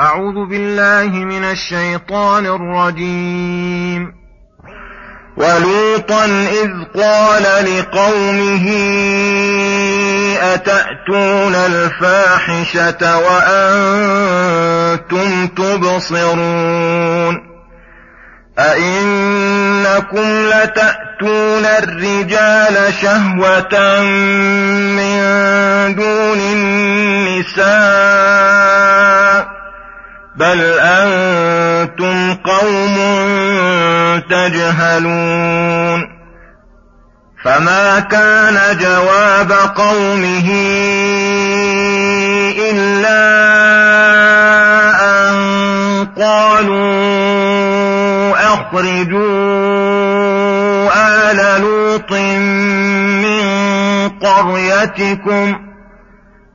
أعوذ بالله من الشيطان الرجيم. ولوطا إذ قال لقومه أتأتون الفاحشة وأنتم تبصرون؟ أئنكم لتأتون الرجال شهوة من دون النساء بل أنتم قوم تجهلون فما كان جواب قومه إلا أن قالوا أخرجوا آل لوط من قريتكم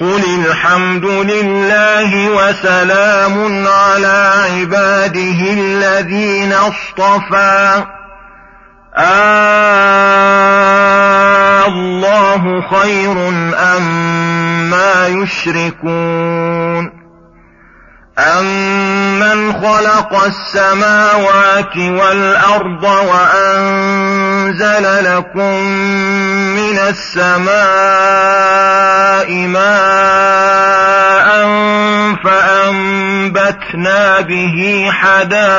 قل الحمد لله وسلام على عباده الذين اصطفى. آه الله خير أم ما يشركون أَمَّنْ خَلَقَ السَّمَاوَاتِ وَالْأَرْضَ وَأَنزَلَ لَكُم مِّنَ السَّمَاءِ مَاءً فَأَنبَتْنَا بِهِ حَدَائِقَ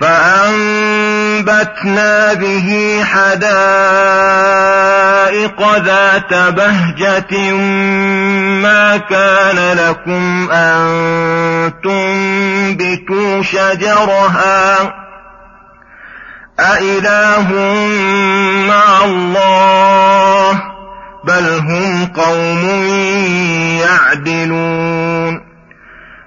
فأنبتنا به حدائق ذات بهجة ما كان لكم أن تنبتوا شجرها. أإله مع الله؟ بل هم قوم يعدلون.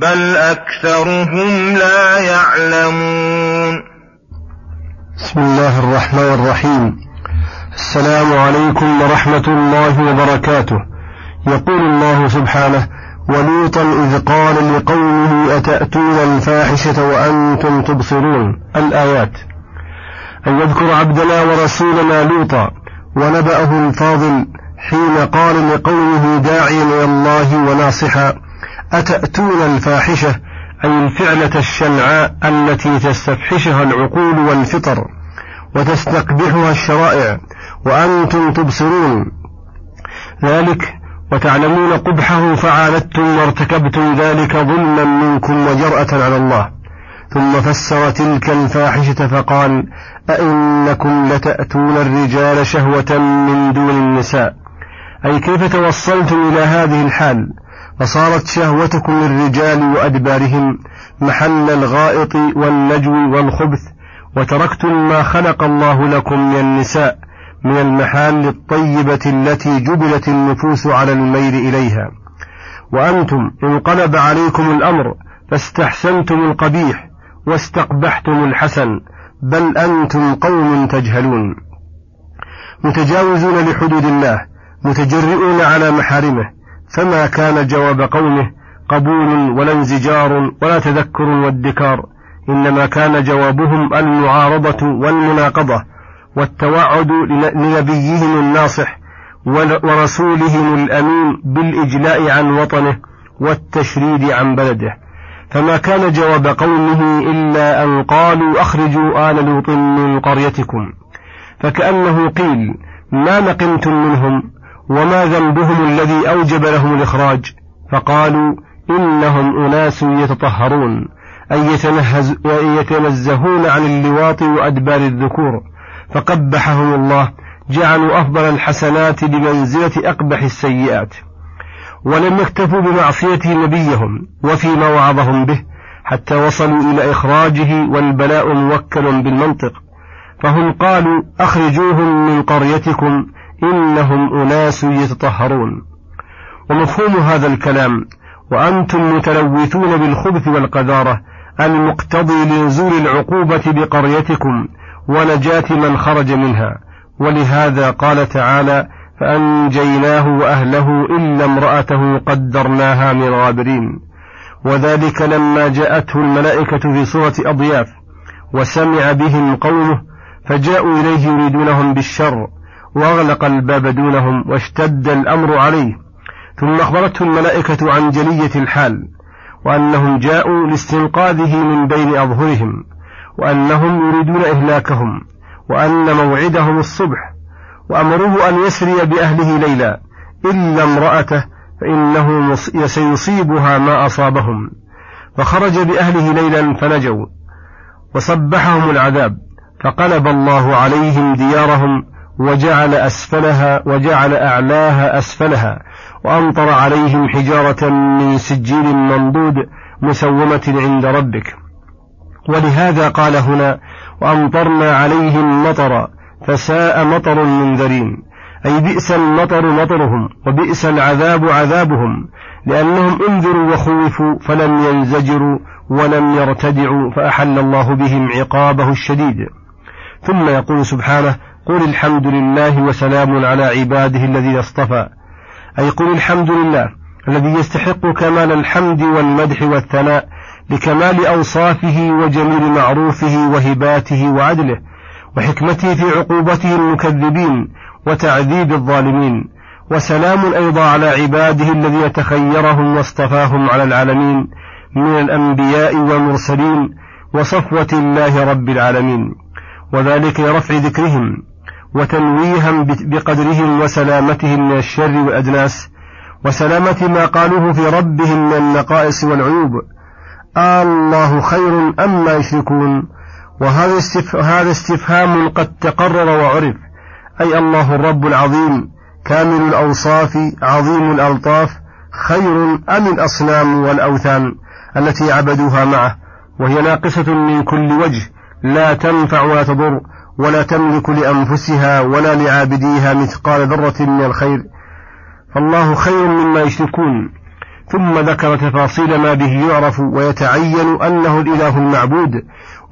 بل أكثرهم لا يعلمون بسم الله الرحمن الرحيم السلام عليكم ورحمة الله وبركاته. يقول الله سبحانه ولوطا إذ قال لقومه أتأتون الفاحشة وأنتم تبصرون؟ الآيات. أن يذكر عبدنا ورسولنا لوطا ونبأه الفاضل حين قال لقومه داعيا إلى الله وناصحا أتأتون الفاحشة؟ أي الفعلة الشنعاء التي تستفحشها العقول والفطر وتستقبحها الشرائع وأنتم تبصرون. ذلك وتعلمون قبحه فعاندتم وارتكبتم ذلك ظلما منكم وجرأة على الله. ثم فسر تلك الفاحشة فقال أئنكم لتأتون الرجال شهوة من دون النساء؟ أي كيف توصلتم إلى هذه الحال؟ فصارت شهوتكم للرجال وأدبارهم محل الغائط والنجو والخبث وتركتم ما خلق الله لكم من النساء من المحال الطيبة التي جبلت النفوس على الميل إليها. وأنتم انقلب عليكم الأمر فاستحسنتم القبيح واستقبحتم الحسن بل أنتم قوم تجهلون. متجاوزون لحدود الله متجرئون على محارمه فما كان جواب قومه قبول ولا انزجار ولا تذكر وادكار إنما كان جوابهم المعارضة والمناقضة والتوعد لنبيهم الناصح ورسولهم الأمين بالإجلاء عن وطنه والتشريد عن بلده. فما كان جواب قومه إلا أن قالوا أخرجوا آل لوط من قريتكم. فكأنه قيل ما نقمتم منهم وما ذنبهم الذي أوجب لهم الإخراج؟ فقالوا إنهم أناس يتطهرون أي يتنهز يتنزهون عن اللواط وأدبار الذكور. فقبحهم الله جعلوا أفضل الحسنات بمنزلة أقبح السيئات. ولم يكتفوا بمعصية نبيهم وفيما وعظهم به حتى وصلوا إلى إخراجه والبلاء موكل بالمنطق. فهم قالوا أخرجوهم من قريتكم إنهم أناس يتطهرون. ومفهوم هذا الكلام وأنتم متلوثون بالخبث والقذارة المقتضي لنزول العقوبة بقريتكم ونجاة من خرج منها. ولهذا قال تعالى فأنجيناه وأهله إلا امرأته قدرناها من غابرين. وذلك لما جاءته الملائكة في صورة أضياف وسمع بهم قومه فجاءوا إليه يريدونهم بالشر وأغلق الباب دونهم واشتد الأمر عليه. ثم أخبرته الملائكة عن جلية الحال وأنهم جاءوا لاستنقاذه من بين أظهرهم وأنهم يريدون إهلاكهم وأن موعدهم الصبح وأمروه أن يسري بأهله ليلا إلا امرأته فإنه سيصيبها ما أصابهم. فخرج بأهله ليلا فنجوا وصبحهم العذاب فقلب الله عليهم ديارهم وجعل أسفلها وجعل أعلاها أسفلها وأمطر عليهم حجارة من سجيل منضود مسومة عند ربك. ولهذا قال هنا وأمطرنا عليهم مطرا فساء مطر المنذرين أي بئس المطر مطرهم وبئس العذاب عذابهم لأنهم انذروا وخوفوا فلم ينزجروا ولم يرتدعوا فأحل الله بهم عقابه الشديد. ثم يقول سبحانه قل الحمد لله وسلام على عباده الذين اصطفى. أي قل الحمد لله الذي يستحق كمال الحمد والمدح والثناء لكمال أوصافه وجميل معروفه وهباته وعدله وحكمته في عقوبته المكذبين وتعذيب الظالمين وسلام أيضا على عباده الذين تخيرهم واصطفاهم على العالمين من الأنبياء والمرسلين وصفوة الله رب العالمين. وذلك لرفع ذكرهم وتنويها بقدرهم وسلامتهم من الشر والأجناس وسلامة ما قالوه في ربهم من النقائص والعيوب. آه الله خير أما ما يشركون. وهذا استفهام قد تقرر وعرف. أي الله الرب العظيم كامل الأوصاف عظيم الألطاف خير أم الأصنام والأوثان التي عبدوها معه. وهي ناقصة من كل وجه لا تنفع ولا تضر. ولا تملك لأنفسها ولا لعابديها مثقال ذرة من الخير. فالله خير مما يشركون. ثم ذكر تفاصيل ما به يعرف ويتعين أنه الإله المعبود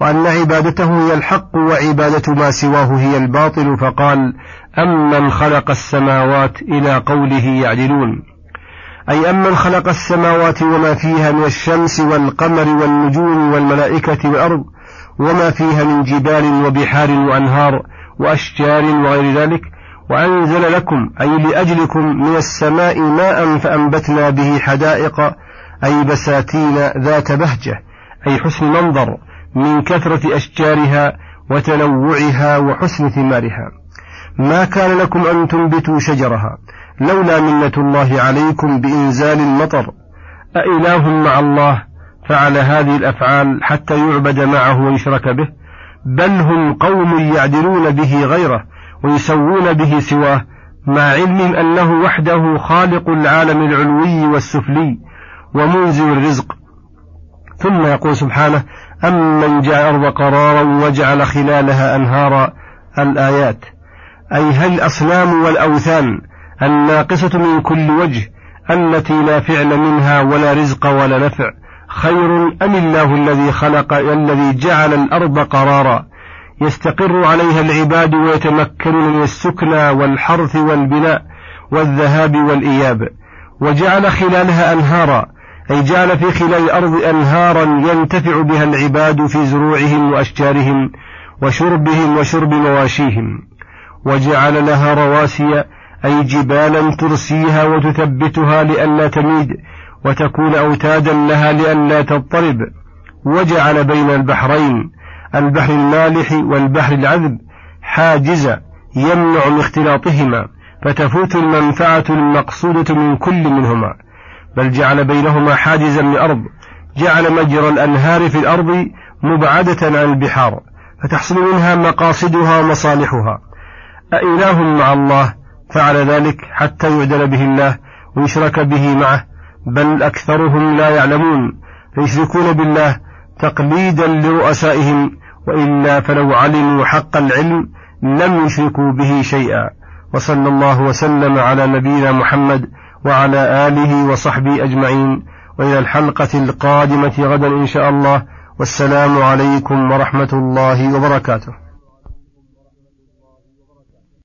وأن عبادته هي الحق وعبادة ما سواه هي الباطل فقال أمن خلق السماوات إلى قوله يعدلون. أي أمن خلق السماوات وما فيها من الشمس والقمر والنجوم والملائكة والأرض وما فيها من جبال وبحار وأنهار وأشجار وغير ذلك وأنزل لكم أي لأجلكم من السماء ماء فأنبتنا به حدائق أي بساتين ذات بهجة أي حسن منظر من كثرة أشجارها وتنوعها وحسن ثمارها. ما كان لكم أن تنبتوا شجرها لولا منة الله عليكم بإنزال المطر أإله مع الله فعل هذه الأفعال حتى يعبد معه ويشرك به بل هم قوم يعدلون به غيره ويسوون به سواه مع علم أنه وحده خالق العالم العلوي والسفلي ومنزل الرزق. ثم يقول سبحانه أمن جعل الأرض قرارا وجعل خلالها أنهارا الآيات. أي هل الأصنام والأوثان الناقصة من كل وجه التي لا فعل منها ولا رزق ولا نفع خير أم الله الذي خلق الذي جعل الأرض قرارا؟ يستقر عليها العباد ويتمكنون من السكنى والحرث والبناء والذهاب والإياب. وجعل خلالها أنهارا أي جعل في خلال الأرض أنهارا ينتفع بها العباد في زروعهم وأشجارهم وشربهم وشرب مواشيهم. وجعل لها رواسي أي جبالا ترسيها وتثبتها لئلا تميد وتكون أوتادا لها لئلا تضطرب. وجعل بين البحرين البحر المالح والبحر العذب حاجزا يمنع من اختلاطهما فتفوت المنفعة المقصودة من كل منهما. بل جعل بينهما حاجزا من أرض جعل مجرى الأنهار في الأرض مبعدة عن البحار فتحصل منها مقاصدها ومصالحها. أإله مع الله فعل ذلك حتى يعدل به الله ويشرك به معه بل أكثرهم لا يعلمون فيشركون بالله تقليدا لرؤسائهم وإلا فلو علموا حق العلم لم يشركوا به شيئا. وصلى الله وسلم على نبينا محمد وعلى آله وصحبه أجمعين. وإلى الحلقة القادمة غدا إن شاء الله. والسلام عليكم ورحمة الله وبركاته.